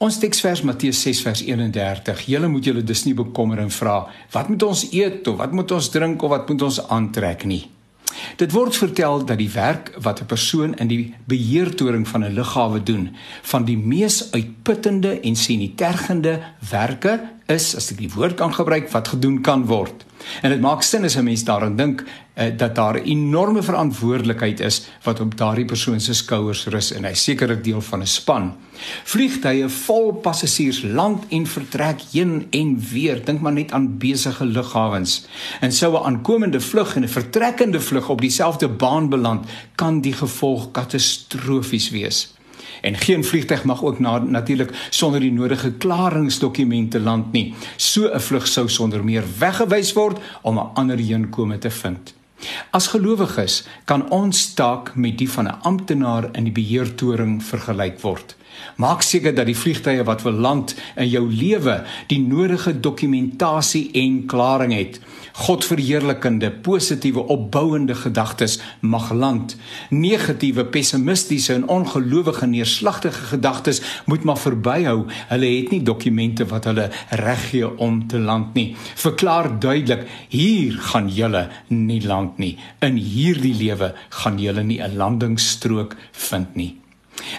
Ons teksvers Matteus 6 vers 31. Julle moet julle dus nie bekommer en vra wat moet ons eet of wat moet ons drink of wat moet ons aantrek nie. Dit word vertel dat die werk wat 'n persoon in die beheertoring van 'n lughawe doen, van die mees uitputtende en sinitergende werke is, as ek die woord kan gebruik, wat gedoen kan word. En dit maak sin as 'n mens daaraan dink uh, dat daar 'n enorme verantwoordelikheid is wat op daardie persoon se skouers rus en hy sekerlik deel van 'n span. Vliegtye vol passasiers land en vertrek heen en weer. Dink maar net aan besige lughawens. En sou 'n aankomende vlug en 'n vertrekkende vlug op dieselfde baan beland, kan die gevolg katastrofies wees en geen vliegtyg mag ook na, natuurlik sonder die nodige klaringsdokumente land nie. So 'n vlug sou sonder meer weggewys word om 'n ander heenkome te vind. As gelowiges kan ons taak met die van 'n amptenaar in die beheertoring vergelyk word. Maak seker dat die vliegtye wat wil land in jou lewe die nodige dokumentasie en klaring het. Godverheerlikende, positiewe, opbouende gedagtes mag land. Negatiewe, pessimistiese en ongelowige neerslagtige gedagtes moet maar verbyhou. Hulle het nie dokumente wat hulle reg gee om te land nie. Verklaar duidelik, hier gaan julle nie land nie. In hierdie lewe gaan julle nie 'n landingsstrook vind nie.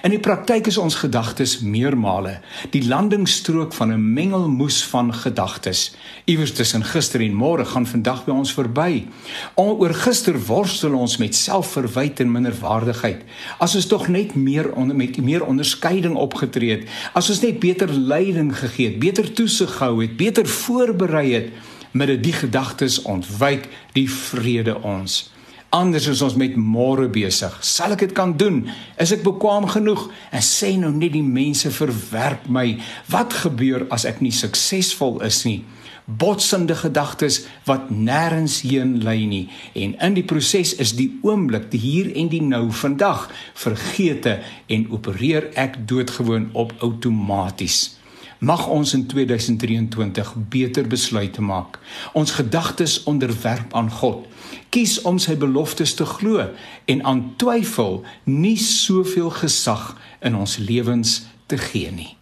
In die praktyk is ons gedagtes meermale die landingsstrook van 'n mengelmoes van gedagtes. Iewers tussen gister en môre gaan vandag by ons verby. Oor gister worstel ons met selfverwyte en minderwaardigheid. As ons tog net meer onder met meer onderskeiding opgetree het, as ons net beter leiding gegee het, beter toesig gehou het, beter voorberei het, met die gedagtes ontwyk die vrede ons. Anders is ons met môre besig. Sal ek dit kan doen? Is ek bekwam genoeg? En sê nou net die mense verwerp my. Wat gebeur as ek nie suksesvol is nie? Botsende gedagtes wat nêrens heen lei nie. En in die proses is die oomblik, die hier en die nou vandag vergeete en opereer ek doodgewoon op outomaties. Mag ons in 2023 beter besluite maak. Ons gedagtes onderwerp aan God. Kies om sy beloftes te glo en aan twyfel nie soveel gesag in ons lewens te gee nie.